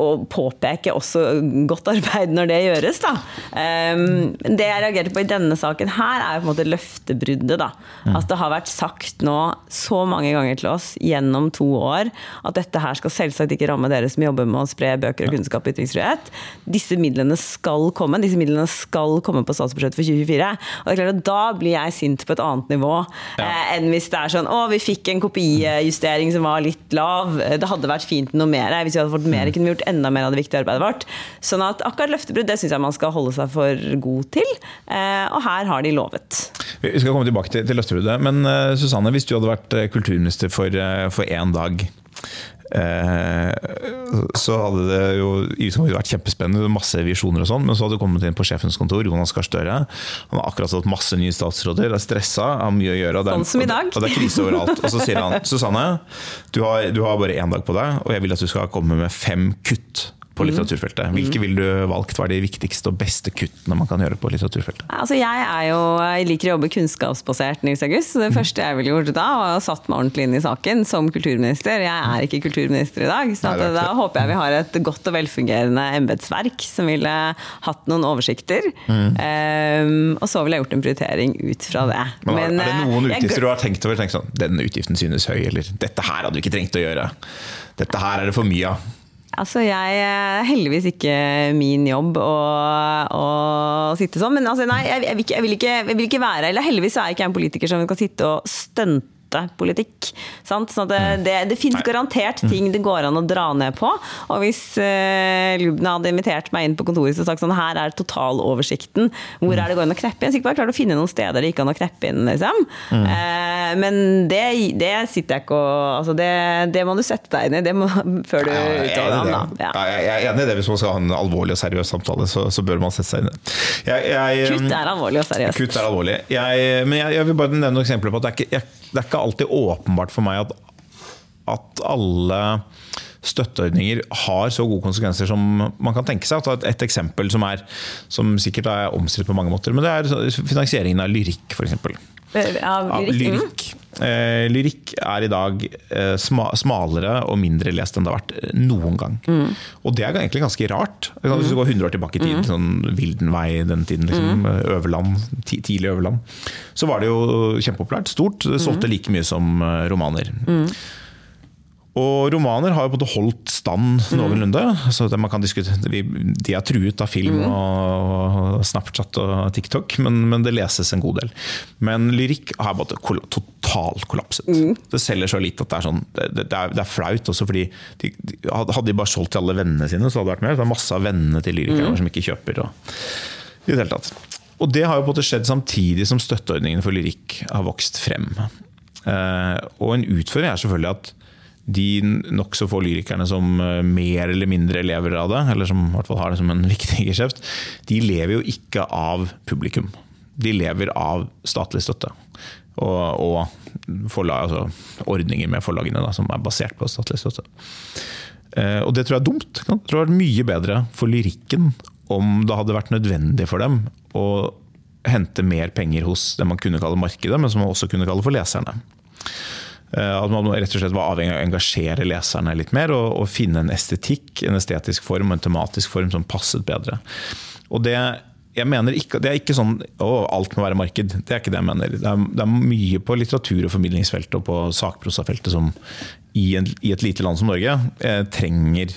og påpeke også godt arbeid når det gjøres. Da. Um, det jeg reagerte på i denne saken her, er på en måte løftebruddet. Da. Mm. At det har vært sagt nå så mange ganger til oss gjennom to år at dette her skal selvsagt ikke ramme dere som jobber med å spre bøker og kunnskap og ytringsfrihet. Disse midlene skal komme. Disse midlene skal komme på statsbudsjettet for 2024. Og det er klart at Da blir jeg sint på et annet nivå ja. eh, enn hvis det er sånn å, vi fikk en kopijustering som var litt lav. Det hadde vært fint med noe mer. Hvis vi hadde fått mer, kunne vi gjort enda mer av det viktige arbeidet vårt. Sånn at akkurat løftebrudd det syns jeg man skal holde seg for god til. Eh, og her har de lovet. Vi skal komme tilbake til, til løftebruddet. Men uh, Susanne, hvis du hadde vært eh, kulturminister for én dag så hadde det jo vært kjempespennende, masse visjoner og sånn, men så hadde du kommet inn på sjefens kontor, Jonas Gahr Støre. Han har akkurat hatt masse nye statsråder, er stressa, har mye å gjøre. sånn som i dag. Og det er krise overalt. Og så sier han Susanne, du har, du har bare én dag på deg, og jeg vil at du skal komme med fem kutt på litteraturfeltet. Hvilke ville du valgt var de viktigste og beste kuttene man kan gjøre på litteraturfeltet? Altså, jeg, er jo, jeg liker å jobbe kunnskapsbasert, Nils August. Det mm. første jeg ville gjort da, var å satt meg ordentlig inn i saken som kulturminister. Jeg er ikke kulturminister i dag, så Nei, da håper jeg vi har et godt og velfungerende embetsverk som ville hatt noen oversikter. Mm. Um, og så ville jeg gjort en prioritering ut fra det. Men, Men er det eh, noen utgifter du har tenkt over? Tenkt sånn, Denne utgiften synes høy, eller dette her hadde du ikke trengt å gjøre. Dette her er det for mye av. Altså, jeg er heldigvis ikke min jobb å, å sitte sånn. Men altså, nei, jeg, jeg, vil ikke, jeg, vil ikke, jeg, vil ikke, være Eller heldigvis er jeg ikke en politiker som kan sitte og stunte politikk. Sant? Så det, mm. det, det finnes garantert mm. ting det går an å dra ned på. Og hvis eh, Lubna hadde invitert meg inn på kontoret og sagt sånn her er totaloversikten, hvor er det går an å kneppe inn? Så ikke bare klart å finne noen steder det gikk an å kneppe inn, liksom. Mm. Eh, men det, det, sitter jeg ikke og altså det, det, må du sette deg inn i det må, før du ja, uttaler ham. Ja. Ja, jeg er enig i det. Hvis man skal ha en alvorlig og seriøs samtale, så, så bør man sette seg inn i det. Jeg, jeg, kutt er alvorlig og seriøst. Kutt er alvorlig. men jeg, vil bare nevne noen eksempler på at det er ikke, det er ikke alltid åpenbart for meg at, at alle støtteordninger har så gode konsekvenser som man kan tenke seg. Et, et eksempel som, er, som sikkert er omstridt på mange måter, men det er finansieringen av lyrikk, f.eks. Av lyrikk? Uh, lyrikk er i dag eh, smalere og mindre lest enn det har vært eh, noen gang. Mm. Og det er egentlig ganske rart. Hvis du går 100 år tilbake i tid, mm. sånn Vildenvei den tiden, liksom, mm. Øverland, tidlig Øverland, så var det jo kjempepopulært. Stort. Det solgte mm. like mye som romaner. Mm. Og romaner har jo både holdt stand mm. noenlunde. Så man kan de er truet av film mm. og Snapchat og TikTok, men, men, det leses en god del. Men lyrikk har både totalt kollapset. Mm. Det selger så lite at det er, sånn, det, det, er, det er flaut. også fordi de, de, Hadde de bare solgt til alle vennene sine, så hadde det vært mer. Det er masse av vennene til lyrikerne mm. som ikke kjøper. Og, i det hele tatt. Og det har jo på en måte skjedd samtidig som støtteordningene for lyrikk har vokst frem. Eh, og en utfordring er selvfølgelig at de nokså få lyrikerne som eh, mer eller mindre lever av det, eller som i hvert fall har det som en viktig geskjeft, de lever jo ikke av publikum. De lever av statlig støtte. Og, og forlag, altså ordninger med forlagene da, som er basert på statlig støtte. Eh, og det tror jeg er dumt. Jeg tror det hadde vært mye bedre for lyrikken om det hadde vært nødvendig for dem å hente mer penger hos det man kunne kalle markedet, men som man også kunne kalle for leserne. Eh, at man rett og slett var avhengig av å engasjere leserne litt mer og, og finne en estetikk, en estetisk form og en tematisk form som passet bedre. Og det jeg mener ikke, Det er ikke sånn å, alt må være marked. Det er ikke det jeg mener. Det er, det er mye på litteratur- og formidlingsfeltet og på sakprosafeltet som i, en, i, et lite land som Norge eh, trenger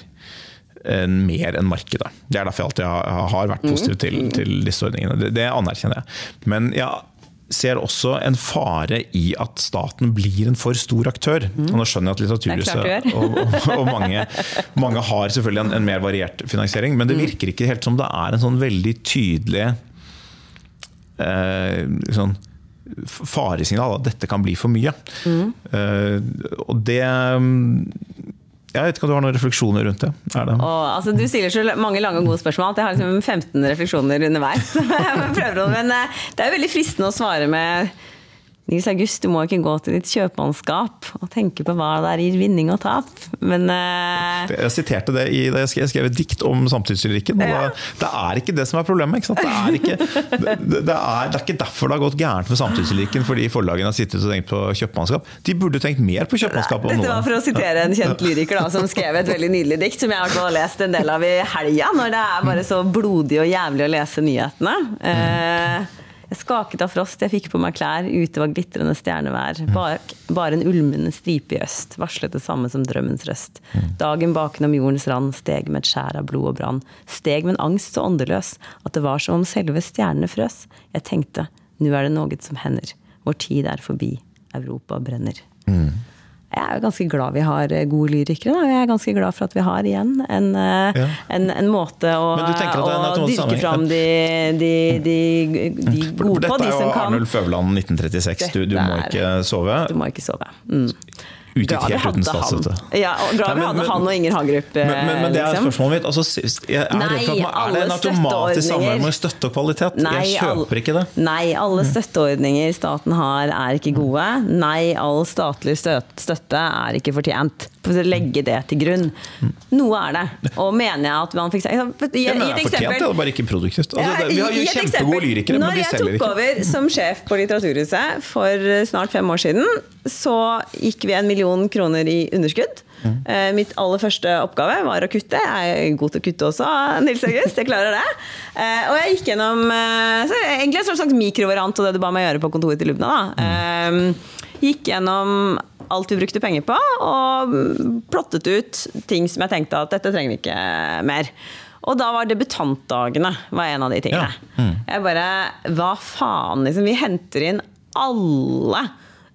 en, mer enn markedet. Det er derfor jeg alltid har, har vært positiv til, til disse ordningene. Det, det anerkjenner jeg. Men ja, ser også en fare i at staten blir en for stor aktør. Mm. Og nå skjønner jeg at Litteraturhuset og, og, og, mange, mange, har selvfølgelig en, en, mer variert finansiering, men det mm. virker ikke helt som det er en sånn veldig tydelig eh, sånn faresignal at dette kan bli for mye. Mm. Eh, og det jeg vet ikke om du har noen refleksjoner rundt det? det? Og, altså, du stiller så mange lange og gode spørsmål at jeg har liksom 15 refleksjoner underveis. Men eh, det er jo veldig fristende å svare med Nils August, du må ikke gå til ditt kjøpmannskap og tenke på hva det er i vinning og tap, men uh... Jeg siterte det i, da jeg skrev, jeg skrev et dikt om samtidslyrikken. Ja. Det er ikke det som er problemet. Det er, ikke, det, det, er, det, er, ikke derfor det har gått gærent med samtidslyrikken, fordi forlagene har sittet og tenkt på kjøpmannskap. De burde tenkt mer på kjøpmannskap. Dette var for å sitere en kjent lyriker da, som skrev et veldig nydelig dikt, som jeg har lest en del av i helga, når det er bare så blodig og jævlig å lese nyhetene. Uh, skaket av frost, jeg fikk på meg klær, ute var glitrende stjernevær. Bak, bare en ulmende stripe i øst varslet det samme som drømmens røst. Dagen bakenom jordens rand steg med et skjær av blod og brann. Steg med en angst så åndeløs at det var som om selve stjernene frøs. Jeg tenkte, nå er det noe som hender. Vår tid er forbi. Europa brenner. Mm jeg er jo ganske glad vi har eh, gode lyrikere. Da. Jeg er ganske glad for at vi har igjen en, eh, ja. en, en måte å, å dyrke fram de, de, de, de gode på. Dette er jo Arnulf Øverland 1936, du, du, må ikke sove. Du må ikke sove. Mm utgitt helt uten statsstøtte. Ja, glad vi hadde han og Inger Hagerup. Men, men, men, det er liksom. spørsmålet mitt. Altså, jeg er, Nei, for at, er det en automatisk sammenheng med støtte og kvalitet? Nei, jeg kjøper ikke det. Nei, alle støtteordninger staten har er ikke gode. Nei, all statlig støtte er ikke fortjent. For å legge det til grunn. Noe er det. Og mener jeg at man fikk ja, Gi et eksempel. Det er bare ikke produktivt. Altså, vi har jo kjempegode lyrikere, men de selger ikke. Når jeg tok over som sjef på Litteraturhuset for snart fem år siden, så gikk vi en million kroner i underskudd. Mm. Mitt aller første oppgave var å kutte. Jeg er god til å kutte også, Nils August. Jeg klarer det. Eh, og jeg gikk gjennom så egentlig en slags mikrovariant av det du ba meg gjøre på kontoret til Lubna. Da. Gikk gjennom alt vi brukte penger på, og plottet ut ting som jeg tenkte at dette trenger vi ikke mer. Og da var debutantdagene var en av de tingene. Ja. Mm. Jeg bare Hva faen, liksom? Vi henter inn alle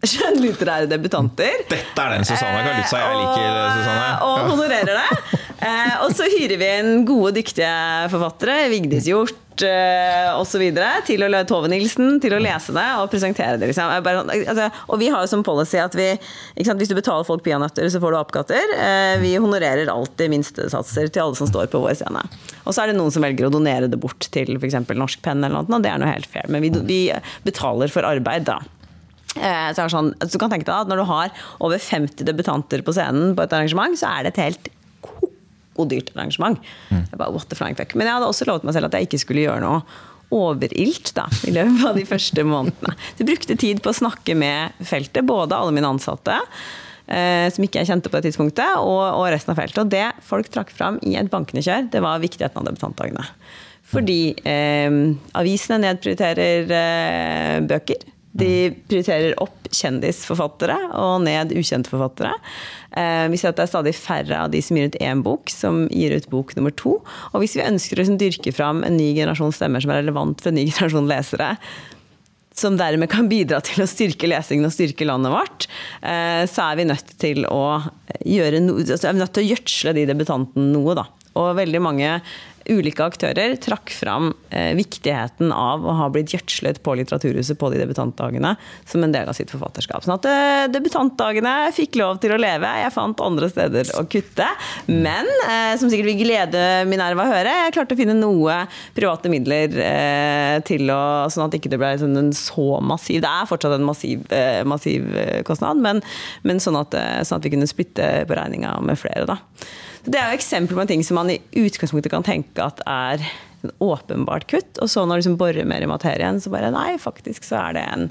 skjønnlitterære debutanter. Dette er den Susanne Karlutza jeg liker. Susanne. Og honorerer det. Eh, og så hyrer vi inn gode, dyktige forfattere. Vigdis Hjort så osv. Til å Tove Nilsen til å lese det og presentere det. Liksom. Bare, altså, og vi har jo som policy at vi, sant, hvis du betaler folk peanøtter, så får du oppgatter. Eh, vi honorerer alltid minstesatser til alle som står på vår scene. Og så er det noen som velger å donere det bort til f.eks. Norsk Penn, eller noe, og det er noe helt fair. Men vi, vi betaler for arbeid, da. Eh, så sånn, du kan tenke deg at Når du har over 50 debutanter på scenen på et arrangement, så er det et helt dyrt arrangement. Mm. Bare, what the flying fuck. Men jeg hadde også lovet meg selv at jeg ikke skulle gjøre noe overilt da, i løpet av de første månedene. Så jeg brukte tid på å snakke med feltet, både alle mine ansatte, eh, som ikke jeg kjente på det tidspunktet, og, og, resten av feltet. Og det folk trakk fram i et bankende kjør, det var viktigheten av debutantdagene. Fordi eh, avisene nedprioriterer eh, bøker. De prioriterer opp kjendisforfattere og ned ukjente forfattere. Eh, vi ser at det er stadig færre av de som gir ut én bok, som gir ut bok nummer to. Og hvis vi ønsker å liksom dyrke fram en ny generasjon stemmer som er relevant for en ny generasjon lesere, som dermed kan bidra til å styrke lesingen og styrke landet vårt, eh, så er vi nødt til å gjøre no, altså er vi nødt til å gjødsle de debutantene noe, da. Og veldig mange ulike aktører trakk fram eh, viktigheten av å ha blitt gjødslet på Litteraturhuset på de debutantdagene som en del av sitt forfatterskap. Sånn at eh, debutantdagene fikk lov til å leve. Jeg fant andre steder å kutte. Men eh, som sikkert vil glede Minerva å høre, jeg klarte å finne noe private midler eh, til å Sånn at ikke det ble sånn en så massiv Det er fortsatt en massiv, eh, massiv eh, kostnad, men, men sånn, at, sånn, at, vi kunne splitte på regninga med flere, da. Det er jo eksempler på en ting som man i utgangspunktet kan tenke at er en åpenbart kutt. Og så når du liksom borer mer i materien, så bare nei, faktisk så er det en,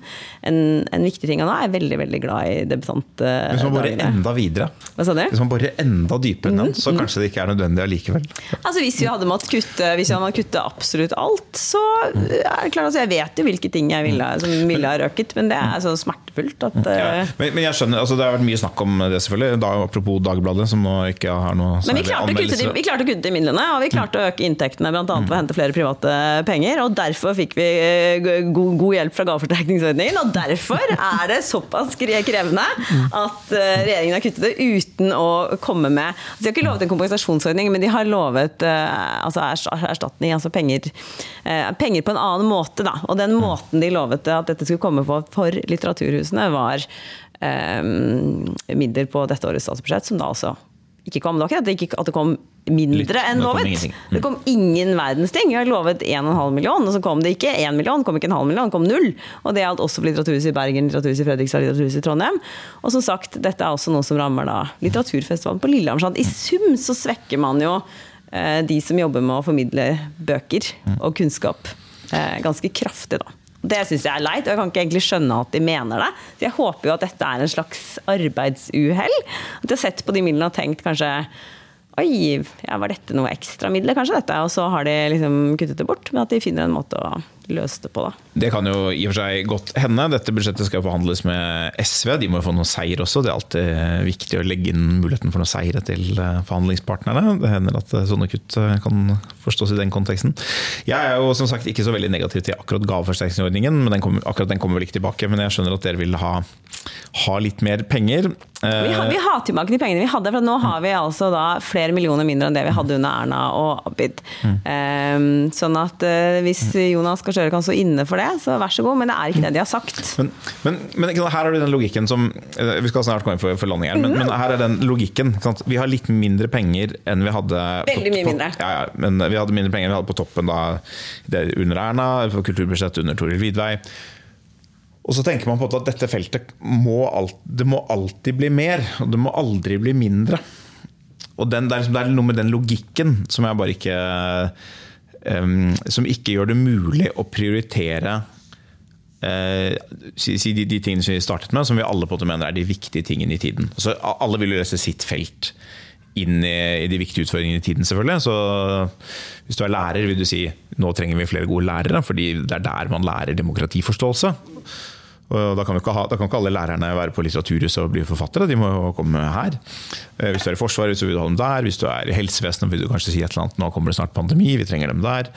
en, en viktig ting. Og nå er jeg veldig veldig glad i debutantdagene. Hvis man borer enda videre, Hva sa du? hvis man borer enda dypere ned, så kanskje det ikke er nødvendig allikevel. Altså Hvis vi hadde måttet kutte, hvis vi hadde måttet kutte absolutt alt, så er det klart altså Jeg vet jo hvilke ting jeg ville, som ville ha røket, men det er så smertefullt at Ja. eh, Men, men jeg skjønner, altså det har vært mye snakk om det, selvfølgelig. Da, apropos Dagbladet, som nå ikke har noe Men vi særlig klarte, å kutte de, vi klarte å kutte i midlene, og vi klarte å øke inntektene bl.a. ved hente flere private penger. Og derfor fikk vi eh, god, god hjelp fra gaveforsterkningsordningen. Og derfor er det såpass krevende at eh, regjeringen har kuttet det uten å komme med altså De har ikke lovet en kompensasjonsordning, men de har lovet eh, altså erstatning, altså penger, penger på en annen måte. Da. Og den måten de lovet at dette skulle komme på for litteraturhusene, var eh, midler på dette årets statsbudsjett, som da altså ikke kom. Det var ikke at det, ikke, at det kom mindre enn lovet. Mm. Det kom ingen verdens ting. Vi har lovet 1,5 million, og så kom det ikke 1 million, kom ikke en halv million, det kom null. Og det gjaldt også for Litteraturhuset i Bergen, Litteraturhuset i Fredrikstad, Litteraturhuset i Trondheim. Og som sagt, dette er også noe som rammer da litteraturfestivalen på Lillehammer. I sum så svekker man jo eh, de som jobber med å formidle bøker og kunnskap eh, ganske kraftig, da. Det syns jeg er leit, og jeg kan ikke egentlig skjønne at de mener det. Så jeg håper jo at dette er en slags arbeidsuhell. At de har sett på de midlene og tenkt kanskje Oi, ja, var dette noe ekstra midler, kanskje dette? Og så har de liksom kuttet det bort, men at de finner en måte å løse det på, da. Det kan jo i og for seg godt hende. Dette budsjettet skal forhandles med SV. De må jo få noen seier også. Det er alltid viktig å legge inn muligheten for noen seire til eh, forhandlingspartnerne. Det hender at eh, sånne kutt eh, kan forstås i den konteksten. Jeg er jo som sagt ikke så veldig negativ til akkurat gaveforsterkningsordningen. men den kommer, akkurat den kommer vel ikke tilbake, men jeg skjønner at dere vil ha, ha litt mer penger. Vi har, vi har tilbake de pengene vi hadde, for nå har vi altså da flere millioner mindre enn det vi hadde under Erna og Abid. Um, sånn at uh, hvis Jonas Gahr Støre kan stå inne for det, så vær så god, men det er ikke det de har sagt. Men, men, men her er det den logikken som eh, Vi skal snart gå inn for, for landing her, men, men her er den logikken. Vi har litt mindre penger enn vi hadde Veldig mye på- mindre. Ja, ja, men vi hadde mindre penger enn vi hadde på toppen da, under Erna, på kulturbudsjettet under Toril Vidvei. Og så tenker man på at dette feltet må, alt, det må alltid bli mer, og det må aldri bli mindre. Og den, det, er liksom, det er noe med den logikken som jeg bare ikke Som ikke gjør det mulig å prioritere Uh, si, de, de tingene som vi startet med, som vi alle på en måte mener er de viktige tingene i tiden. Så alle vil løse sitt felt inn i, i de viktige utfordringene i tiden, selvfølgelig. Så hvis du er lærer, vil du si nå trenger vi flere gode lærere, fordi det er der man lærer demokratiforståelse. Da kan, ha, da kan ikke alle lærerne være på Litteraturhuset og bli forfattere, de må jo komme her. Eh, Hvis du er i Forsvaret, så vil du ha dem der. Hvis du er i helsevesenet, vil du kanskje si et eller annet nå kommer det snart pandemi, vi trenger dem der.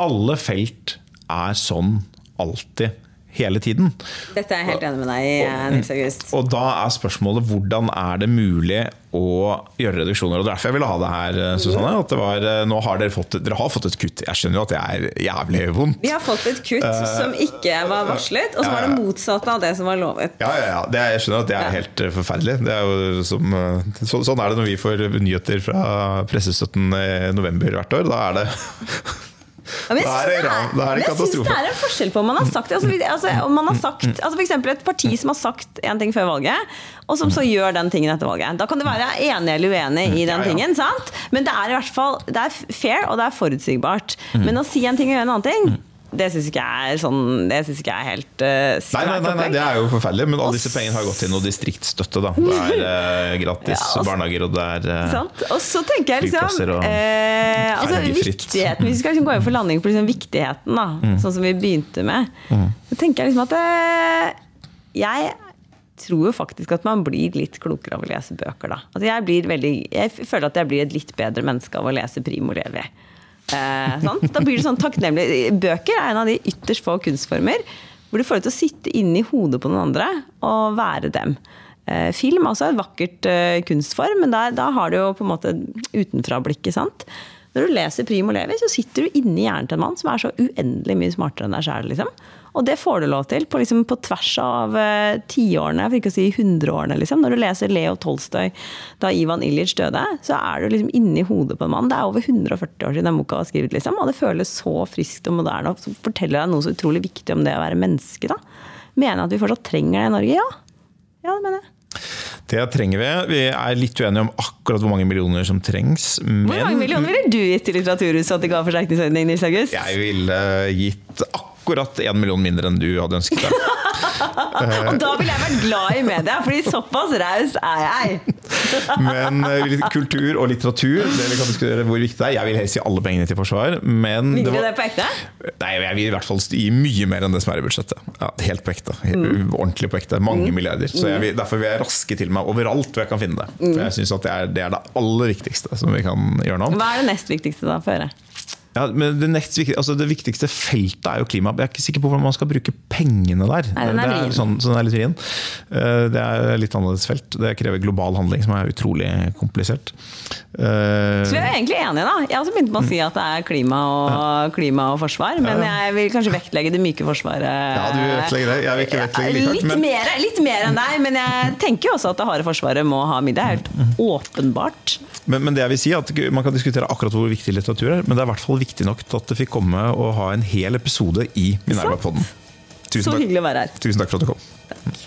Alle felt er sånn alltid, hele tiden. Dette er jeg helt enig med deg i, eh, Nils August. Og da er spørsmålet hvordan er det mulig å gjøre reduksjoner. Og Det er derfor jeg ville ha det her, eh, Susanne. At det var, eh, nå har dere, fått, dere har fått et kutt. Jeg skjønner jo at det er jævlig vondt. Vi har fått et kutt som ikke var varslet, og som var det motsatte av det som var lovet. Ja, ja, ja. Det, jeg skjønner at det er helt forferdelig. Det er som, så, sånn er det når vi får nyheter fra pressestøtten i november hvert år. Da er det Ja, Da er det er det jeg synes det er en forskjell på om man har sagt det. Altså, altså, om man har sagt, altså for eksempel et parti som har sagt en ting før valget, og som så gjør den tingen etter valget. Da kan du være enig eller uenig i den Ja, ja. tingen, sant? men det er i hvert fall det er fair, og det er forutsigbart. Men å si en ting og gjøre en annen ting, det syns ikke jeg er sånn Det synes ikke jeg er helt uh, Nei, nei, nei, nei, det er jo forferdelig, men alle disse pengene har gått til noe distriktsstøtte. Da. Det er uh, gratis Ja, også, barnehager, og det er uh, Sant? Og så tenker jeg liksom og eh, altså viktigheten, Hvis vi skal liksom gå inn for landing på liksom viktigheten, da, Mm. sånn som vi begynte med, så tenker jeg liksom at uh, jeg tror jo faktisk at man blir litt klokere av å lese bøker, da. Altså jeg, blir veldig, jeg føler at jeg blir et litt bedre menneske av å lese Primo Levi. Eh? Da blir det sånn takknemlig. Bøker er en av de ytterst få kunstformer hvor du får lov til å sitte inni hodet på noen andre og være dem. Eh, film er også et vakkert eh, kunstform, men der, da har du jo på en måte utenfra-blikket. sant? Når du leser Primo Levi, så sitter du inni hjernen til en mann som er så uendelig mye smartere enn deg sjæl. Liksom. Og det får du lov til på, liksom, på tvers av eh, tiårene, for ikke å si hundreårene. Liksom. Når du leser Leo Tolstoy da Ivan Ilyich døde, så er du liksom inni hodet på en mann. Det er over 140 år siden den boka var skrevet, liksom, og det føles så friskt og moderne. Og så forteller deg noe så utrolig viktig om det å være menneske. da. Mener jeg at vi fortsatt trenger det i Norge? Ja. Ja, det mener jeg. Det trenger vi. Vi er litt uenige om akkurat hvor mange millioner som trengs. Men Hvor mange millioner ville du gitt til Litteraturhuset at det ga forsterkningsordning, Nils August? jeg ville gitt akkurat én million mindre enn du hadde ønsket deg. Og da ville jeg vært glad i media, fordi såpass raus er jeg. Men eh, kultur og litteratur, det vi kan diskutere hvor viktig det er. Jeg vil helst gi alle pengene til forsvar, men Vil det du var, det på ekte? Nei, jeg vil i hvert fall gi mye mer enn det som er i budsjettet. Ja, helt på ekte. Mm. Ordentlig på ekte. Mange milliarder. Så vil, Derfor vil jeg raske til meg overalt hvor jeg kan finne det. Mm. For jeg synes det det er det aller viktigste som vi kan gjøre noe om. Hva er det nest viktigste da? Få høre. Ja, men det, nest, altså det viktigste feltet er jo klima. Jeg er ikke sikker på hvordan man skal bruke pengene der. Nei, den er det vrien. sånn, så den er litt vrien. Eh, Det er litt annerledes felt. Det krever global handling, som er utrolig komplisert. Eh, Så vi er egentlig enige, da. Jeg også begynt med å si at det er klima og, klima og forsvar, men jeg vil kanskje vektlegge det myke forsvaret. Ja, du vil vektlegge det. Jeg vil ikke vektlegge like hardt, men- mer, litt mer enn deg, men jeg tenker jo også at det harde forsvaret må ha middag. Helt åpenbart. Men, men det jeg vil si er at Man kan diskutere akkurat hvor viktig litteratur er, men det er i hvert fall viktig nok til at det fikk komme og ha en hel episode i Minerva-podden. Så takk- hyggelig å være her. tusen takk for at du kom. Takk.